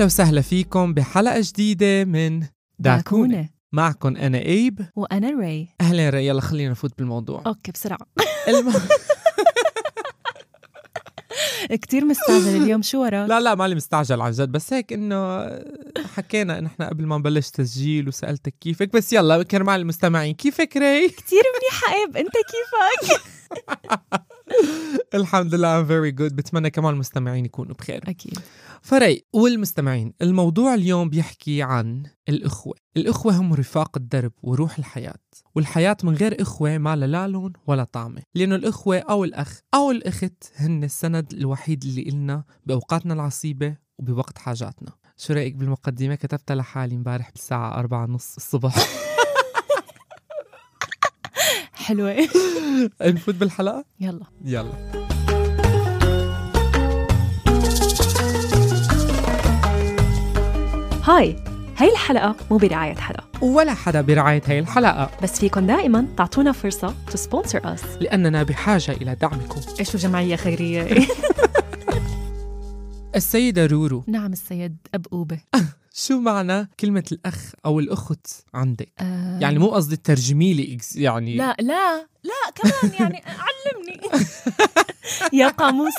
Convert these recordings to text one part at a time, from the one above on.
أهلا وسهلا فيكم بحلقة جديدة من داكونة. داكونة. معكم أنا إيب. وأنا ري. أهلا ري يلا خلينا نفوت بالموضوع. okay بسرعة. الم... كتير مستعجل اليوم. شو وراك؟ لا لا مالي مستعجل عن جد. بس هيك إنه حكينا نحن قبل ما نبلش تسجيل وسألتك كيفك. بس يلا كرمال المستمعين. كيفك ري؟ كتير منيحة إيب. أنت كيفك؟ الحمد لله I'm very good. بتمنى كمان المستمعين يكونوا بخير. أكيد. فري والمستمعين الموضوع اليوم بيحكي عن الأخوة. الأخوة هم رفاق الدرب وروح الحياة. والحياة من غير أخوة ما لا لون ولا طعمة. لأنه الأخوة أو الأخ أو الأخت هن السند الوحيد اللي إلنا بأوقاتنا العصيبة وبوقت حاجاتنا. شو رأيك بالمقدمة؟ كتبتها لحالي امبارح بالساعة أربعة نص الصبح. حلوة. نفوت بالحلقة؟ يلا. يلا. هاي هاي الحلقة مو برعاية حدا ولا حدا برعاية هاي الحلقة. بس فيكن دائما تعطونا فرصة to sponsor us. لأننا بحاجة إلى دعمكم. إيش جمعية خيرية؟ السيدة رورو. نعم السيد أبقوبة شو معنى كلمة الأخ أو الأخت عندك؟ آه، يعني مو قصدي ترجمي لي يعني لا لا لا كمان يعني علمني يا قاموس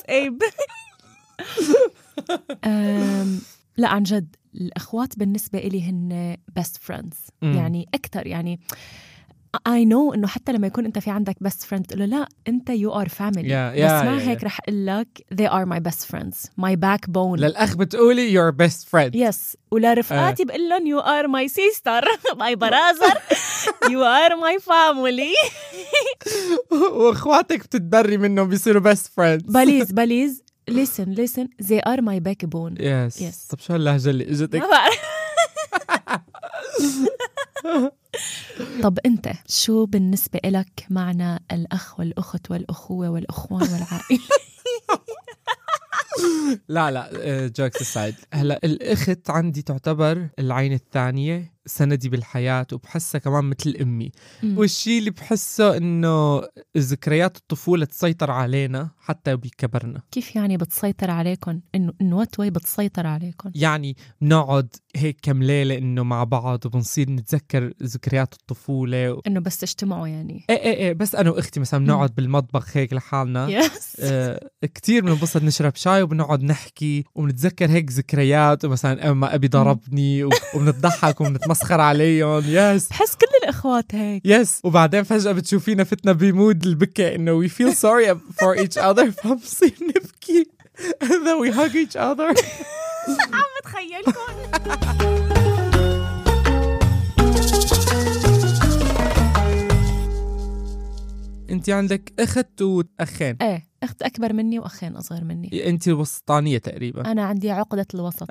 أم، لا عن جد الأخوات بالنسبة إلي هن best friends. يعني أكثر يعني I know إنه حتى لما يكون أنت في عندك best friend تقول له لا أنت you are family بس ما yeah, هيك yeah. رح أقول لك they are my my best my backbone للأخ بتقولي your best friend yes ولرفقاتي uh. بقول لهم you are my sister my brother you are my family. وأخواتك بتعتبري منهم بيصيروا best friends. please please listen listen. They are my backbone. Yes, yes طب شو هاللهجة اللي إجتك؟ طب انت شو بالنسبة إلك معنى الأخ والأخت والأخوة والأخوان والعائلة؟ لا لا jokes aside هلا الأخت عندي تعتبر العين الثانية سندي بالحياة وبحسها كمان مثل أمي مم. والشيء اللي بحسه إنه ذكريات الطفولة تسيطر علينا حتى بكبرنا كيف يعني بتسيطر عليكم؟ إنه إنه what way بتسيطر عليكم؟ يعني بنقعد هيك كم ليلة إنه مع بعض وبنصير نتذكر ذكريات الطفولة و... إنه بس تجتمعوا يعني إيه إيه إيه بس أنا وأختي مثلا بنقعد بالمطبخ هيك لحالنا آه كتير بننبسط نشرب شاي وبنقعد نحكي وبنتذكر هيك ذكريات ومثلا أما أبي ضربني وبنضحك وبنتمسخر عليهم. yes بحس كل الإخوات هيك. يس وبعدين فجأة بتشوفينا فتنا بمود البكاء إنه we feel sorry for each other. فبصير نبكي. And then we hug each other. بتخيلكم. انت عندك أخت وأخين. إيه أخت أكبر مني وأخين أصغر مني. انت الوسطانية تقريبا. أنا عندي عقدة الوسط.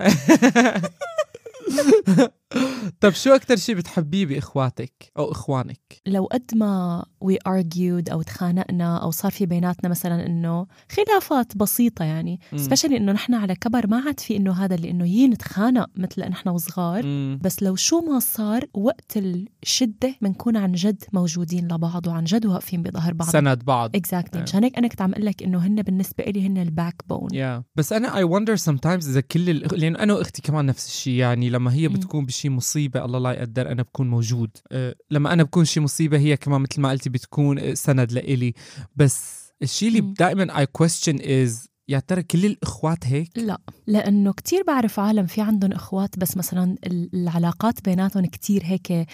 طب شو أكثر شيء بتحبيه بإخواتك أو إخوانك لو قد ما we argued أو تخانقنا أو صار في بيناتنا مثلا إنه خلافات بسيطة يعني. especially إنه نحن على كبر ما عاد في إنه هذا اللي إنه يي نتخانق مثل نحن وصغار مم. بس لو شو ما صار وقت الشدة بنكون عن جد موجودين لبعض وعن جد واقفين بظهر بعض سند بعض exactly آه. مشان هيك أنا كنت عم أقول لك إنه هن بالنسبة لي هن ال backbone yeah. بس أنا I wonder sometimes إذا كل الأخ... لأنه أنا وأختي كمان نفس الشيء يعني لما هي. بتكون بشي مصيبة الله لا يقدر أنا بكون موجود أه لما أنا بكون شي مصيبة هي كمان مثل ما قلتي بتكون سند لإلي بس الشيء اللي. دائما I question is يا ترى كل الإخوات هيك؟ لا لأنه كتير بعرف عالم في عندهم إخوات بس مثلا ال- العلاقات بيناتهم كتير هيك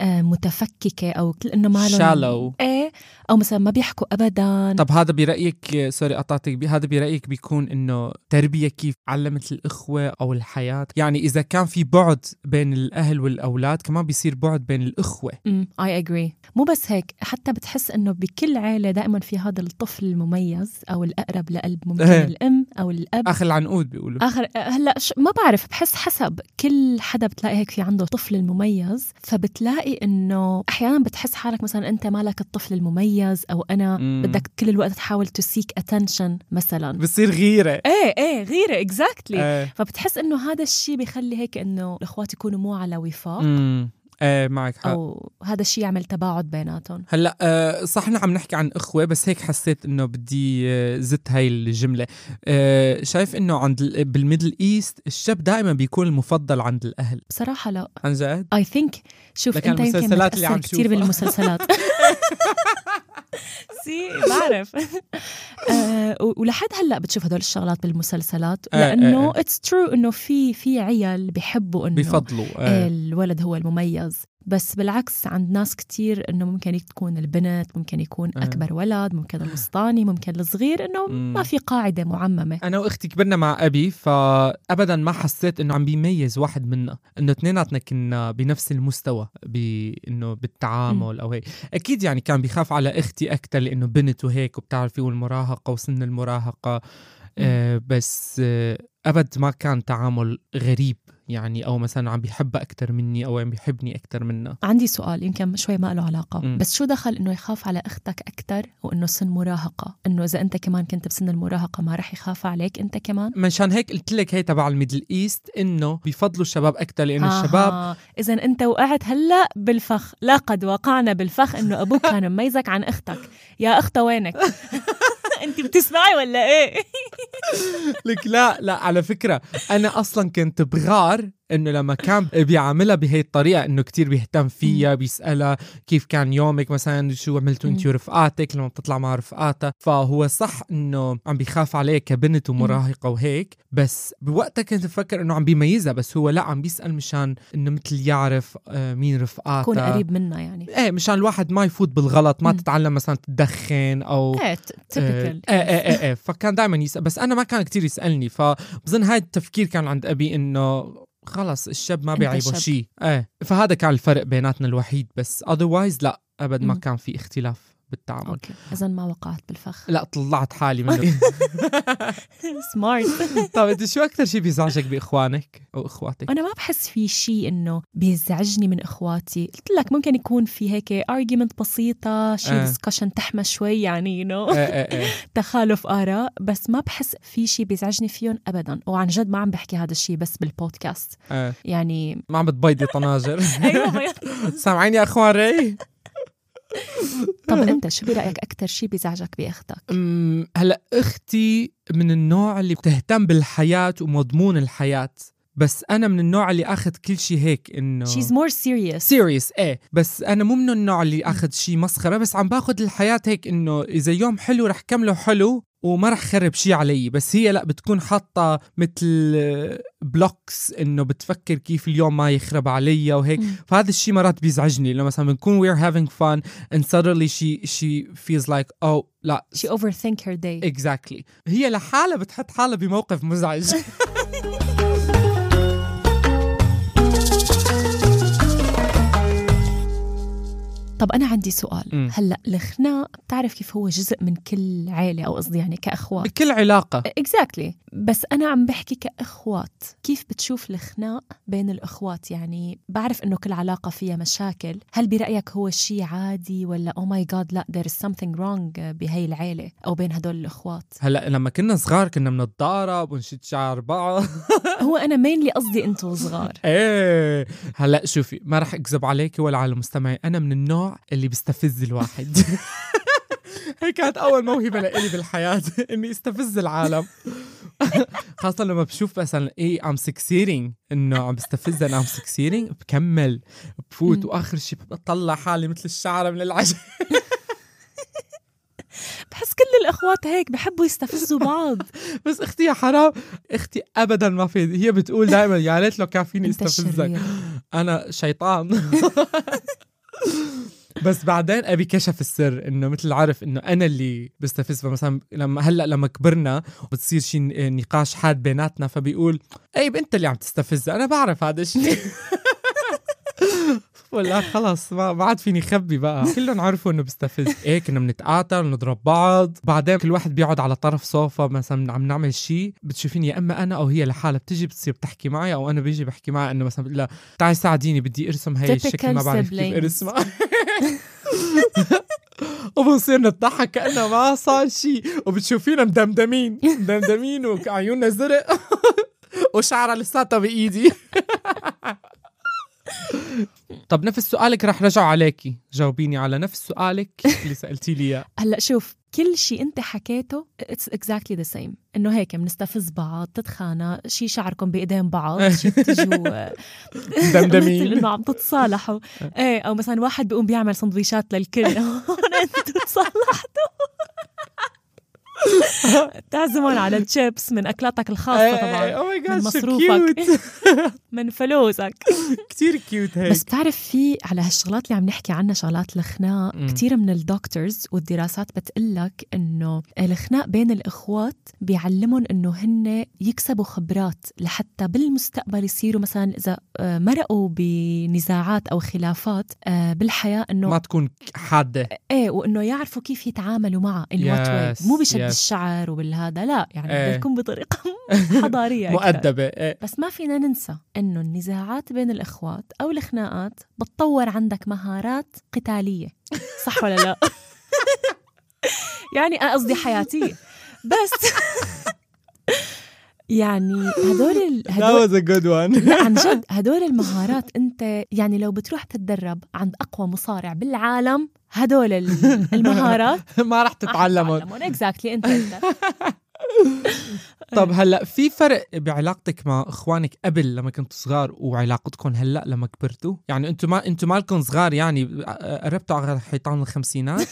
آه، متفككة أو إنه ما shallow. إيه أو مثلا ما بيحكوا ابدا. طب هذا برأيك sorry قطعتك بي- هذا برأيك بيكون إنه تربية كيف علمت الإخوة أو الحياة؟ يعني إذا كان في بعد بين الأهل والأولاد كمان بيصير بعد بين الإخوة. I agree مو بس هيك حتى بتحس إنه بكل عيلة دائما في هذا الطفل المميز أو الأقرب لقلب ممكن. إيه. الأم أو الأب. آخر العنقود بيقولوا. آخر هلأ ش- ما بعرف بحس حسب كل حدا بتلاقي هيك في عنده طفل المميز فبتلاقي إنه أحيانا بتحس حالك مثلا أنت مالك الطفل المميز أو أنا مم. بدك كل الوقت تحاول ت seek attention مثلا. بصير غيرة. إيه إيه غيرة exactly إيه. فبتحس إنه هذا الشيء بيخلي هيك إنه الأخوات يكونوا مو على وفاق. امم إيه معك حق. أو هذا الشيء يعمل تباعد بيناتهم. هلأ آه، صح نحن عم نحكي عن إخوة بس هيك حسيت إنه بدي آه، زت هاي الجملة. آه، شايف إنه عند ال- بال Middle East الشاب دائما بيكون المفضل عند الأهل. بصراحة لا. عن جد؟ I think شوف أنت يمكن كثير. بالمسلسلات. see بعرف آه، ولحد هلأ بتشوف هدول الشغلات بالمسلسلات آه، لأنه آه. it's true إنه في في عيال بحبوا إنه بيفضلوا آه. الولد هو المميز بس بالعكس عند ناس كتير إنه ممكن تكون البنت ممكن يكون آه. أكبر ولد ممكن الوسطاني ممكن الصغير إنه. ما في قاعدة معممة. أنا وأختي كبرنا مع أبي فابدا ما حسيت إنه عم بيميز واحد منا إنه اثنيناتنا كنا بنفس المستوى بانه بالتعامل أو هيك. أكيد يعني كان بيخاف على أختي أكثر لأنه بنت وهيك وبتعرفي والمراهقة وسن المراهقة. آه بس آه أبد ما كان تعامل غريب. يعني أو مثلا عم بيحبها أكثر مني أو عم بيحبني أكثر منها عندي سؤال يمكن شوي ما له علاقة. مم. بس شو دخل إنه يخاف على أختك أكتر وإنه سن مراهقة؟ إنه إذا أنت كمان كنت بسن المراهقة ما رح يخاف عليك أنت كمان؟ مشان هيك قلت لك هي تبع ال Middle East إنه بيفضلوا الشباب أكثر لأنه الشباب إذا أنت وقعت هلأ بالفخ لقد وقعنا بالفخ إنه أبوك كان مميزك عن أختك. يا أختة وينك؟ أنت بتسمعي ولا إيه؟ لك لا لا على فكرة أنا أصلا كنت بغار إنه لما كان بيعاملها بهي الطريقة إنه كتير بيهتم فيها بيسألها كيف كان يومك مثلا شو عملتوا مم. ورفقاتك لما بتطلع مع رفقاتها. فهو صح إنه عم بيخاف عليها كبنت ومراهقة وهيك بس بوقتها كنت بفكر إنه عم بيميزها بس هو لا عم بيسأل مشان إنه مثل يعرف آه، مين رفقاتها. كون قريب منا يعني. إيه مشان الواحد ما يفوت بالغلط ما. تتعلم مثلا تدخن أو إيه إيه typical إيه إيه إيه فكان دائما يسأل بس أنا ما كان كتير يسألني فبظن هاي التفكير كان عند أبي إنه خلص الشاب ما بيعيبه. شيء إيه فهذا كان الفرق بيناتنا الوحيد بس otherwise لا أبد ما. كان في اختلاف بالتعامل. إذا ما وقعت بالفخ. لا طلعت حالي منه smart طيب أنت شو أكثر شيء بيزعجك بإخوانك أو إخواتك؟ أنا ما بحس في شيء إنه بيزعجني من إخواتي. قلت لك ممكن يكون في هيك argument بسيطة شيء آه. discussion تحمى شوي يعني you know. إيه إيه إيه تخالف آراء بس ما بحس في شيء بيزعجني فيهم أبدا. وعن جد ما عم بحكي هذا الشيء بس بالبودكاست يعني ما عم بتبيضي طناجر. بيض. سامعين يا إخوان ري طب أنت شو برأيك أكثر شيء بيزعجك بأختك؟ أمم، هلأ أختي من النوع اللي بتهتم بالحياة ومضمون الحياة بس أنا من النوع اللي آخذ كل شيء هيك إنه she's more serious serious إيه بس أنا مو من النوع اللي آخذ شيء مسخرة بس عم باخذ الحياة هيك إنه إذا يوم حلو رح كمله حلو وما رح خرب شيء علي بس هي لا بتكون حاطة مثل blocks إنه بتفكر كيف اليوم ما يخرب علي وهيك. فهذا الشيء مرات بيزعجني لما مثلا بنكون we're having fun and suddenly she she feels like oh لا. She overthink her day. Exactly. هي لحالها بتحط حالها بموقف مزعج. طب أنا عندي سؤال. هلأ الخناق بتعرف كيف هو جزء من كل عائلة أو قصدي يعني كأخوات؟ بكل علاقة. exactly بس أنا عم بحكي كأخوات. كيف بتشوف الخناق بين الأخوات؟ يعني بعرف إنه كل علاقة فيها مشاكل. هل برأيك هو شيء عادي ولا oh my God لا there is something wrong بهي العيلة أو بين هدول الأخوات؟ هلأ لما كنا صغار كنا بنتضارب ونشد شعر بعض. هو أنا مينلي قصدي أنتوا صغار. إيه. هلأ شوفي ما رح أكذب عليك ولا على المستمعين أنا من النوع اللي بيستفز الواحد. هي كانت أول موهبة لإلي بالحياة إني أستفز العالم. خاصة لما بشوف مثلا إيه I'm succeeding إنه عم بستفز أنا I'm succeeding بكمل بفوت. وآخر شيء بطلع حالي مثل الشعرة من العجل. بحس كل الإخوات هيك بحبوا يستفزوا بعض. بس أختي يا حرام أختي ابدا ما في هي بتقول دائما يا ريت لو كان فيني أستفزك. أنا شيطان. بس بعدين أبي كشف السر إنه مثل عرف إنه أنا اللي بستفز. فمثلا لما هلأ لما كبرنا وبتصير شي نقاش حاد بيناتنا فبيقول اي أنت اللي عم تستفز. أنا بعرف هذا الشيء ولا خلص ما ما عاد فيني خبي بقى. كلهم عرفوا إنه بستفز إيه كنا بنتقاتل ونضرب بعض. بعدين كل واحد بيقعد على طرف صوفة مثلا عم نعمل شيء بتشوفيني يا إما أنا أو هي لحالها بتصير بتصير بتحكي معي أو أنا بيجي بحكي معها إنه مثلا لها تعي ساعديني بدي أرسم هي الشكل ما بعرف كيف. أرسمها. وبنصير نضحك كأنه ما صار شيء. وبتشوفينا مدمدمين مدمدمين وعيوننا زرق. وشعرها لساتها بإيدي. طب نفس سؤالك رح رجع عليكي. جاوبيني على نفس سؤالك اللي سالتي لي إياه. هلا شوف كل شيء انت حكيته it's exactly the same انه هيك بنستفز بعض تتخانق شي شعركم بإيدين بعض شي بتجوا. دمدمين. إنه عم تتصالحوا. إيه أو مثلا واحد بيقوم بيعمل سندويشات للكل. هون أنتوا تصالحتوا. تعزمون على تشيبس من أكلاتك الخاصة طبعا أو ماي من مصروفك من فلوسك. كثير cute هيك. بس بتعرف في على هالشغلات اللي عم نحكي عنها شغلات الخناق. كثير من ال doctors والدراسات بتقلك إنه الخناق بين الإخوات بيعلمهم إنه هن يكسبوا خبرات لحتى بالمستقبل يصيروا مثلا إذا آه، مرقوا بنزاعات أو خلافات آه، بالحياة إنه ما تكون حادة. إيه وإنه يعرفوا كيف يتعاملوا معها Yes, مو بشد yes. الشعر وبالهذا لا يعني. بدها تكون بطريقة حضارية. مؤدبة إيه. بس ما فينا ننسى إنه النزاعات بين الإخوات أو الخناقات بتطور عندك مهارات قتالية صح ولا لا يعني قصدي حياتية بس يعني هدول ال- هدول was a good one. عن جد هدول المهارات انت يعني لو بتروح تتدرب عند أقوى مصارع بالعالم هدول ال- المهارات ما رح تتعلمهم. اكزاكتلي انت طب هلا في فرق بعلاقتك مع إخوانك قبل لما كنتوا صغار وعلاقتكم هلا لما كبرتوا؟ يعني أنتوا ما أنتوا مالكم صغار يعني قربتوا على حيطان الخمسينات؟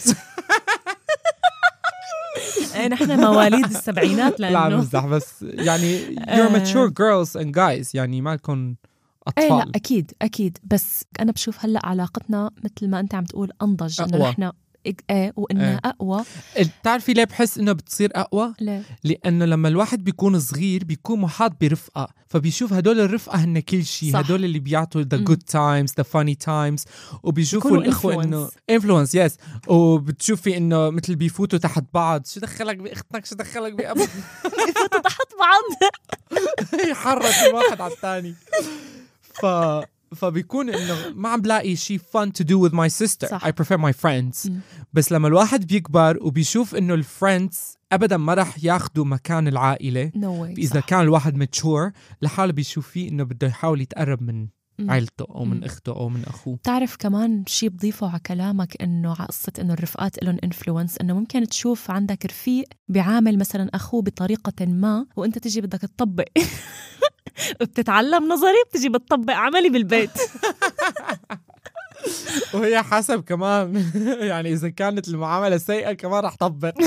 نحن مواليد السبعينات لا لأنه بمزح بس يعني you're آه. mature girls and guys يعني مالكم إيه لا أطفال أكيد أكيد بس أنا بشوف هلأ علاقتنا مثل ما أنت عم تقول أنضج إنه. نحن إيه وإنها إيه. أقوى بتعرفي ليه بحس إنه بتصير أقوى ليه؟ لأنه لما الواحد بيكون صغير بيكون محاط برفقة فبيشوف هدول الرفقة هن كل شيء. هدول اللي بيعطوا the. good times the funny times وبيشوفوا الأخوة إنه. influence yes وبتشوفي إنه مثل بيفوتوا تحت بعض شو دخلك بأختك شو دخلك بابوك يفوتوا تحت بعض يحرك الواحد على الثاني ف فبيكون إنه ما عم بلاقي شيء fun to do with my sister. صح. I prefer my friends. مم. بس لما الواحد بيكبر وبيشوف إنه ال friends ابدا ما رح ياخذوا مكان العائلة no way إذا كان الواحد mature لحاله بيشوف فيه إنه بده يحاول يتقرب من عيلته أو من. أخته أو من أخوه. بتعرف كمان شيء بضيفه على كلامك إنه على قصة إنه الرفقات لهم influence إنه ممكن تشوف عندك رفيق بيعامل مثلا أخوه بطريقة ما وإنت تجي بدك تطبق. بتتعلم نظري بتجي بتطبق عملي بالبيت. وهي حسب كمان يعني إذا كانت المعاملة سيئة كمان رح طبق.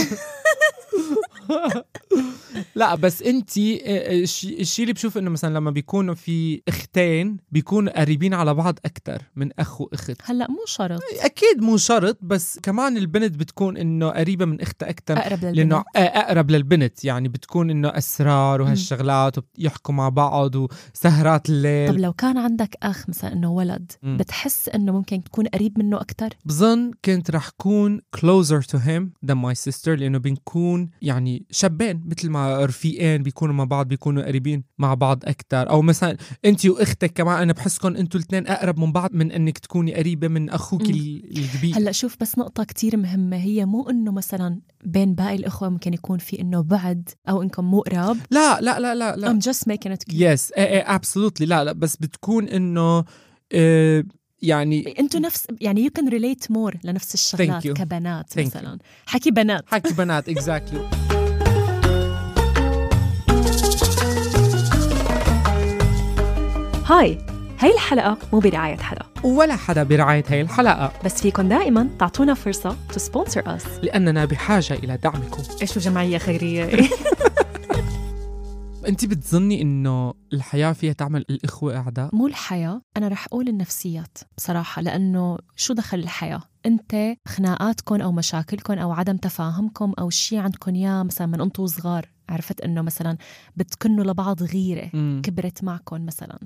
لا بس انت الشيء اللي بشوف انه مثلا لما بيكونوا في اختين بيكونوا قريبين على بعض أكثر من أخ وأخت. هلأ مو شرط. أكيد مو شرط بس كمان البنت بتكون إنه قريبة من أختها أكثر أقرب للبنت. لأنه آه، أقرب للبنت. يعني بتكون إنه أسرار وهالشغلات ويحكوا مع بعض وسهرات طب الليل لو كان عندك أخ مثلا إنه ولد. بتحس إنه ممكن تكون قريب منه أكثر بظن كنت رح كون closer to him than my sister لأنه بنكون يعني شابين مثل ما رفيقين بيكونوا مع بعض بيكونوا قريبين مع بعض أكثر أو مثلا أنت وأختك كمان أنا بحسكم أنتوا الاثنين أقرب من بعض من إنك تكوني قريبة من أخوك الكبير. هلأ شوف بس نقطة كتير مهمة. هي مو إنه مثلا بين باقي الإخوة ممكن يكون في إنه بعد أو إنكم مو قراب. لا لا لا لا لا. I'm just making it clear. yes absolutely لا لا بس بتكون إنه آه يعني أنتوا نفس يعني you can relate more لنفس الشغلات you. كبنات Thank مثلا. حكي بنات. حكي بنات exactly هاي هاي الحلقة مو برعاية حدا ولا حدا برعاية هاي الحلقة. بس فيكن دائما تعطونا فرصة to sponsor us. لأننا بحاجة إلى دعمكم. إيش جمعية خيرية؟ انت بتظني انه الحياة فيها تعمل الإخوة أعداء؟ مو الحياة أنا رح أقول النفسيات بصراحة لأنه شو دخل الحياة؟ أنت خناقاتكم أو مشاكلكم أو عدم تفاهمكم أو شيء عندكم إياه مثلا من أنتوا صغار. عرفت إنه مثلا بتكنوا لبعض غيرة مم. كبرت معكم مثلا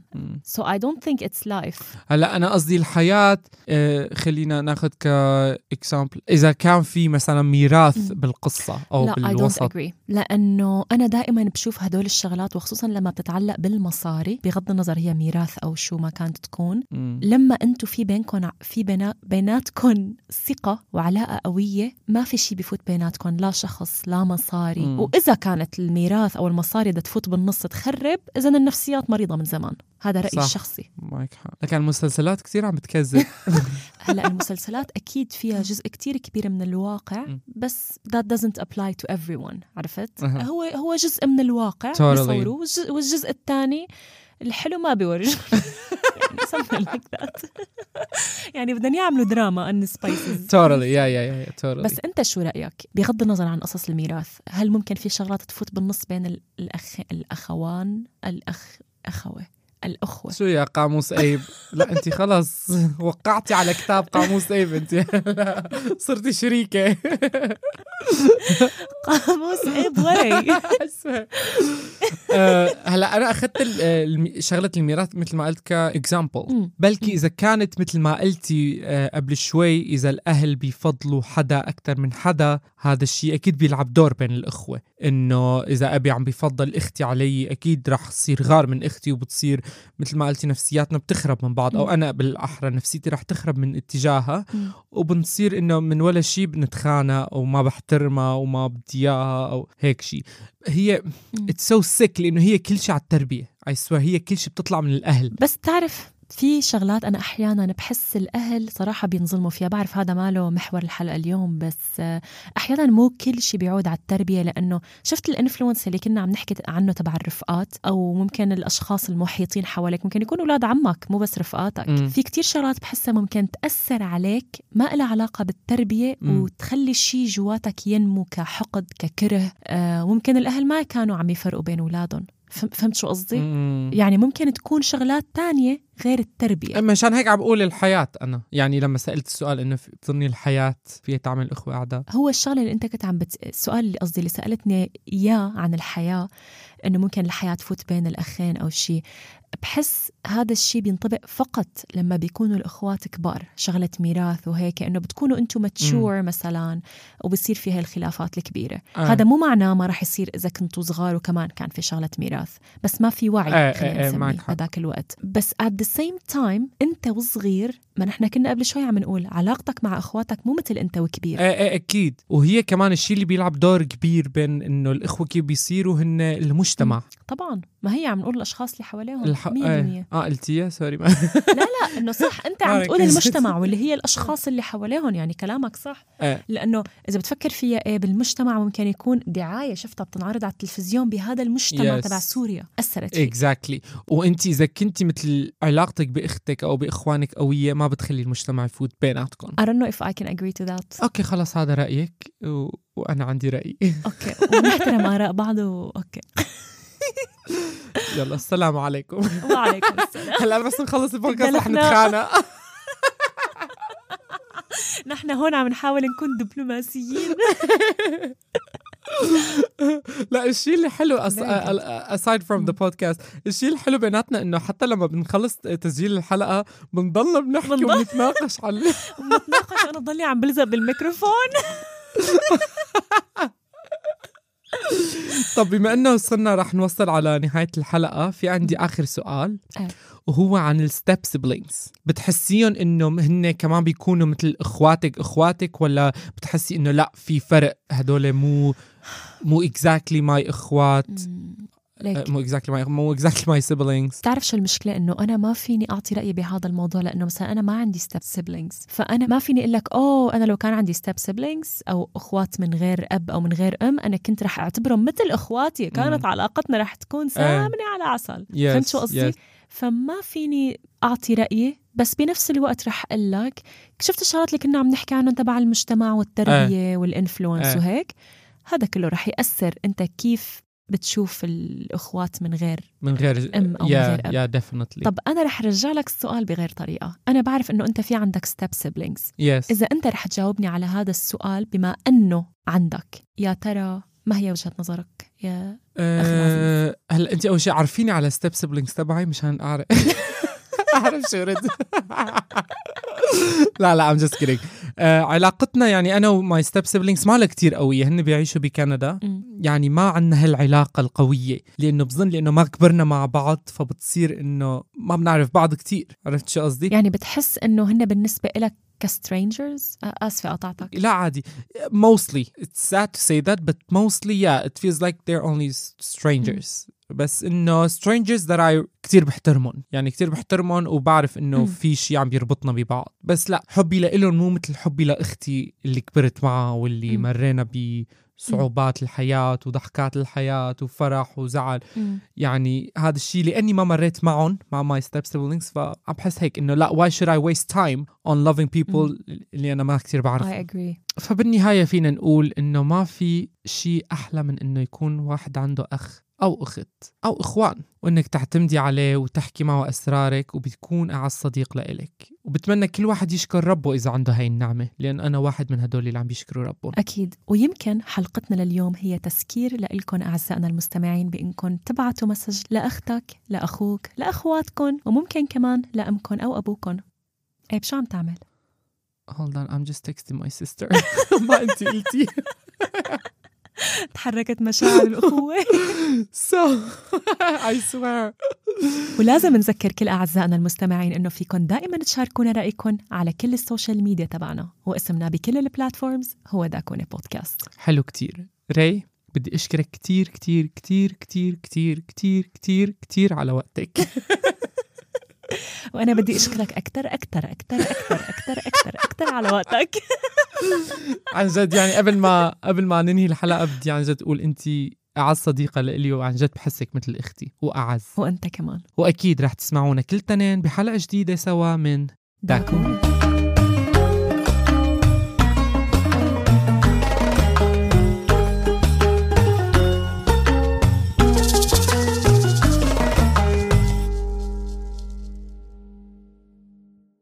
so I don't think it's life هلأ أنا قصدي الحياة آه، خلينا ناخذ كاكزامبل إذا كان في مثلا ميراث مم. بالقصة أو لا I don't بالوسط agree لأنه أنا دائما بشوف هدول الشغلات وخصوصا لما بتتعلق بالمصاري بغض النظر هي ميراث أو شو ما كانت تكون مم. لما أنتوا في بينكم في بينا بيناتكم ثقة وعلاقة قوية ما في شيء بفوت بيناتكم لا شخص لا مصاري مم. وإذا كانت الميراث أو المصاري بدها تفوت بالنص تخرب اذا النفسيات مريضة من زمان هذا رأيي صح. الشخصي معك حق لكن المسلسلات كثير عم بتكذب هلا المسلسلات أكيد فيها جزء كتير كبير من الواقع. بس that doesn't apply to everyone عرفت. هو هو جزء من الواقع Totally. بيصوروه والجزء الثاني الحلو ما بيورجوا يعني something like that يعني بدهم يعملوا دراما and spices totally yeah yeah yeah totally بس انت شو رأيك؟ بغض النظر عن قصص الميراث هل ممكن في شغلات تفوت بالنص بين ال- الاخ الأخوان؟ الاخ أخوة الأخوة. شو يا قاموس أيب؟ لا أنت خلص وقعتي على كتاب قاموس أيب أنت. صرتي شريكة. قاموس أيب وري. هلا أنا أخذت الم- شغلة الميراث مثل ما قلت كإكزامبل. بلكي إذا كانت مثل ما قلتي آه، قبل شوي إذا الأهل بيفضلوا حدا أكثر من حدا هذا الشيء أكيد بيلعب دور بين الأخوة إنه إذا أبي عم بيفضل أختي علي أكيد رح تصير غار من أختي وبتصير مثل ما قلتي نفسياتنا بتخرب من بعض أو. أنا بالأحرى نفسيتي رح تخرب من اتجاهها. وبنصير إنه من ولا شيء بنتخانق أو ما بحترمها وما بدي إياها أو هيك شيء هي. it's so sick لأنه هي كل شيء على التربية. اي هي كل شيء بتطلع من الأهل. بس تعرف في شغلات أنا أحيانا بحس الأهل صراحة بينظلموا فيها بعرف هذا ماله محور الحلقة اليوم بس أحيانا مو كل شيء بيعود على التربية لأنه شفت ال influence اللي كنا عم نحكي عنه تبع الرفقات أو ممكن الأشخاص المحيطين حواليك ممكن يكونوا أولاد عمك مو بس رفقاتك مم. في كتير شغلات بحسها ممكن تأثر عليك ما لها علاقة بالتربية مم. وتخلي الشيء جواتك ينمو كحقد ككره آه ممكن الأهل ما كانوا عم يفرقوا بين أولادهم فهم- فهمت شو قصدي؟ مم. يعني ممكن تكون شغلات تانية غير التربية مشان هيك عم بقول الحياة أنا يعني لما سألت السؤال إنه بتظني الحياة فيها تعمل إخوة أعداء هو الشغلة اللي أنت كنت عم بت... السؤال اللي قصدي اللي سألتني إياه عن الحياة إنه ممكن الحياة تفوت بين الأخين أو شيء بحس هذا الشيء بينطبق فقط لما بيكونوا الأخوات كبار شغلة ميراث وهيك إنه بتكونوا أنتم ماتشور مثلا وبصير في هاي الخلافات الكبيرة. آه. هذا مو معناه ما راح يصير إذا كنتوا صغار وكمان كان في شغلة ميراث بس ما في وعي آه، خلينا آه، آه، الوقت. بس at the same time أنت وصغير ما نحن كنا قبل شوي عم نقول علاقتك مع أخواتك مو مثل أنت وكبير. إيه إيه أكيد. وهي كمان الشيء اللي بيلعب دور كبير بين إنه الإخوة كيف بيصيروا هن المجتمع. طبعا. ما هي عم نقول الأشخاص اللي حواليهم. 100% الح... إيه. آه قلتيها سوري. ما لا لا إنه صح. أنت عم تقول. المجتمع واللي هي الأشخاص اللي حواليهم يعني كلامك صح. إيه. لأنه إذا بتفكر فيها إيه بالمجتمع ممكن يكون دعاية شفتها بتنعرض على التلفزيون بهذا المجتمع Yes. تبع سوريا. أثرت فيك. exactly وأنت إذا كنتي مثل علاقتك بأختك أو بإخوانك قوية ما بتخلي المجتمع يفوت بيناتكم. I don't know if I can agree to that. okay خلص هذا رأيك و... وأنا عندي رأي. okay. ونحترم آراء بعض و... يلا السلام عليكم. وعليكم السلام. هلا بس نخلص البودكاست رح نتخانق. نحن هون عم نحاول نكون دبلوماسيين. لا الشيء اللي حلو aside from the podcast الشيء الحلو بيناتنا إنه حتى لما بنخلص تسجيل الحلقة بنضلنا بنحكي بنضل- ونتناقش على بنتناقش وأنا ضلي عم بلزق بالميكروفون. طب بما إنه صرنا رح نوصل على نهاية الحلقة في عندي آخر سؤال. وهو عن ال step siblings بتحسيهم إنه هن كمان بيكونوا مثل إخواتك إخواتك ولا بتحسي إنه لا في فرق هدول مو مو exactly my إخوات؟ ليك. مو exactly my مو exactly my siblings بتعرف شو المشكلة إنه أنا ما فيني أعطي رأيي بهذا الموضوع لأنه مثلا أنا ما عندي step siblings فأنا ما فيني أقول لك أوه أنا لو كان عندي step siblings أو أخوات من غير أب أو من غير أم أنا كنت رح أعتبرهم مثل أخواتي. كانت علاقتنا رح تكون سمنة على عسل. Yes, فهمت شو قصدي؟ yes. فما فيني أعطي رأيي بس بنفس الوقت رح أقول لك شفت الشغلات اللي كنا عم نحكي عنها تبع المجتمع والتربية وال influence آه. وهيك؟ هذا كله رح يأثر. أنت كيف بتشوف الأخوات من غير من غير أم أو من yeah غير أب. yeah definitely طب أنا رح ارجع لك السؤال بغير طريقة. أنا بعرف إنه أنت في عندك step siblings yes إذا أنت رح تجاوبني على هذا السؤال بما إنه عندك يا ترى ما هي وجهة نظرك؟ yeah أه هلا أنت أول شيء عرفيني على step siblings تبعي مشان أعرف. اعرف شو رد. لا لا I'm just kidding آه علاقتنا يعني أنا و my step siblings ما لها كثير قوية. هن بيعيشوا بكندا. يعني ما عندنا هالعلاقة القوية لأنه بظن لأنه ما كبرنا مع بعض فبتصير إنه ما بنعرف بعض كثير عرفت شو قصدي؟ يعني بتحس إنه هن بالنسبة لك ك strangers آسفة قطعتك لا عادي. Mostly. It's sad to say that but mostly yeah it feels like they're only strangers. بس إنه strangers that I كتير بحترمهم. يعني كتير بحترمهم وبعرف إنه. في شيء عم يربطنا ببعض. بس لا حبي لإلهم مو مثل حبي لأختي اللي كبرت معها واللي مم. مرينا بصعوبات الحياة وضحكات الحياة وفرح وزعل. مم. يعني هذا الشيء لأني ما مريت معهم مع my step siblings فعم بحس هيك إنه لا why should I waste time on loving people اللي أنا ما كثير بعرفهم. Agree. فبالنهاية فينا نقول إنه ما في شيء أحلى من إنه يكون واحد عنده أخ. أو أخت أو إخوان وإنك تعتمدي عليه وتحكي معه أسرارك وبتكون أعز صديق لإلك. وبتمنى كل واحد يشكر ربه إذا عنده هاي النعمة لأن أنا واحد من هدول اللي عم بيشكروا ربهم. أكيد. ويمكن حلقتنا لليوم هي تذكير لإلكم أعزائنا المستمعين بإنكم تبعتوا message لأختك لأخوك لأخواتكم وممكن كمان لأمكم أو أبوكم إيه شو عم تعمل؟ hold on I'm just texting my sister. ما انت قلتي. تحركت مشاعر الأخوة. So I swear. ولازم نذكر كل أعزائنا المستمعين إنه فيكم دائما تشاركونا رأيكم على كل ال social media تبعنا واسمنا بكل ال platforms هو داكوني بودكاست. حلو كتير. ري بدي أشكرك كتير كتير كتير كتير كتير كتير كتير كتير على وقتك. وأنا بدي أشكرك أكثر أكثر أكثر أكثر أكثر أكثر أكثر على وقتك. عن جد يعني قبل ما قبل ما ننهي الحلقة بدي عن جد أقول انت أعز صديقة لإلي وعن جد بحسك مثل أختي وأعز. وأنت كمان. وأكيد رح تسمعونا كل تنين بحلقة جديدة سوا من داكوني